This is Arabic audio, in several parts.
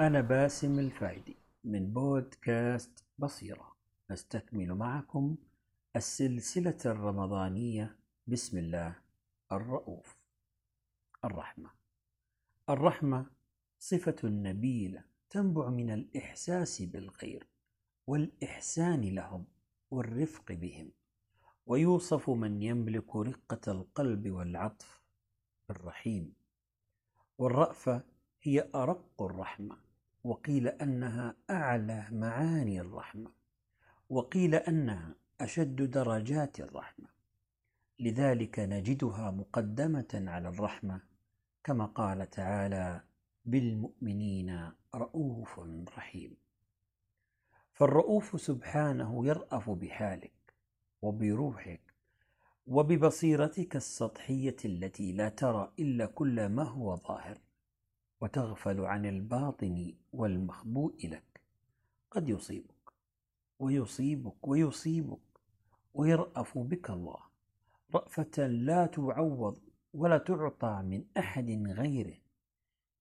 أنا باسم الفايدي من بودكاست بصيرة. نستكمل معكم السلسلة الرمضانية. بسم الله الرؤوف. الرحمة. الرحمة صفة نبيلة تنبع من الإحساس بالغير والإحسان لهم والرفق بهم. ويوصف من يملك رقة القلب والعطف الرحيم. والرأفة هي أرق الرحمة. وقيل أنها أعلى معاني الرحمة وقيل أنها أشد درجات الرحمة. لذلك نجدها مقدمة على الرحمة كما قال تعالى بالمؤمنين رؤوف رحيم فالرؤوف سبحانه يرأف بحالك وبروحك وببصيرتك السطحية التي لا ترى إلا كل ما هو ظاهر. وتغفل عن الباطن والمخبوء لك. قد يصيبك ويصيبك ويصيبك ويرأف بك الله. رأفة لا تعوض ولا تعطى من أحد غيره.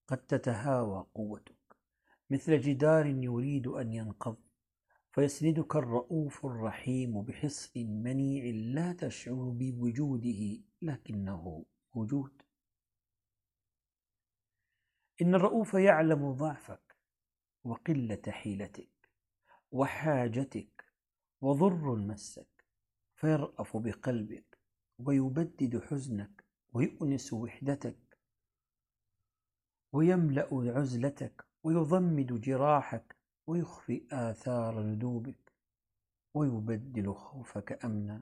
قد تتهاوى قوتك. مثل جدار يريد أن ينقض فيسندك الرؤوف الرحيم بحصن منيع لا تشعر بوجوده لكنه موجود. إن الرؤوف يعلم ضعفك وقلة حيلتك وحاجتك وضر مسك فيرأف بقلبك ويبدد حزنك ويؤنس وحدتك ويملأ عزلتك ويضمد جراحك ويخفي آثار ندوبك ويبدل خوفك أمنا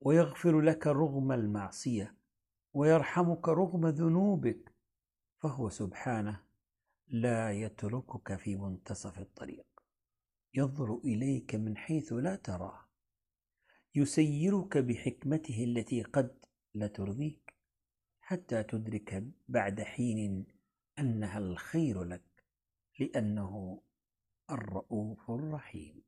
ويغفر لك رغم المعصية ويرحمك رغم ذنوبك فهو سبحانه لا يتركك في منتصف الطريق. ينظر إليك من حيث لا تراه. يسيرك بحكمته التي قد لا ترضيك حتى تدرك بعد حين أنها الخير لك لأنه الرؤوف الرحيم.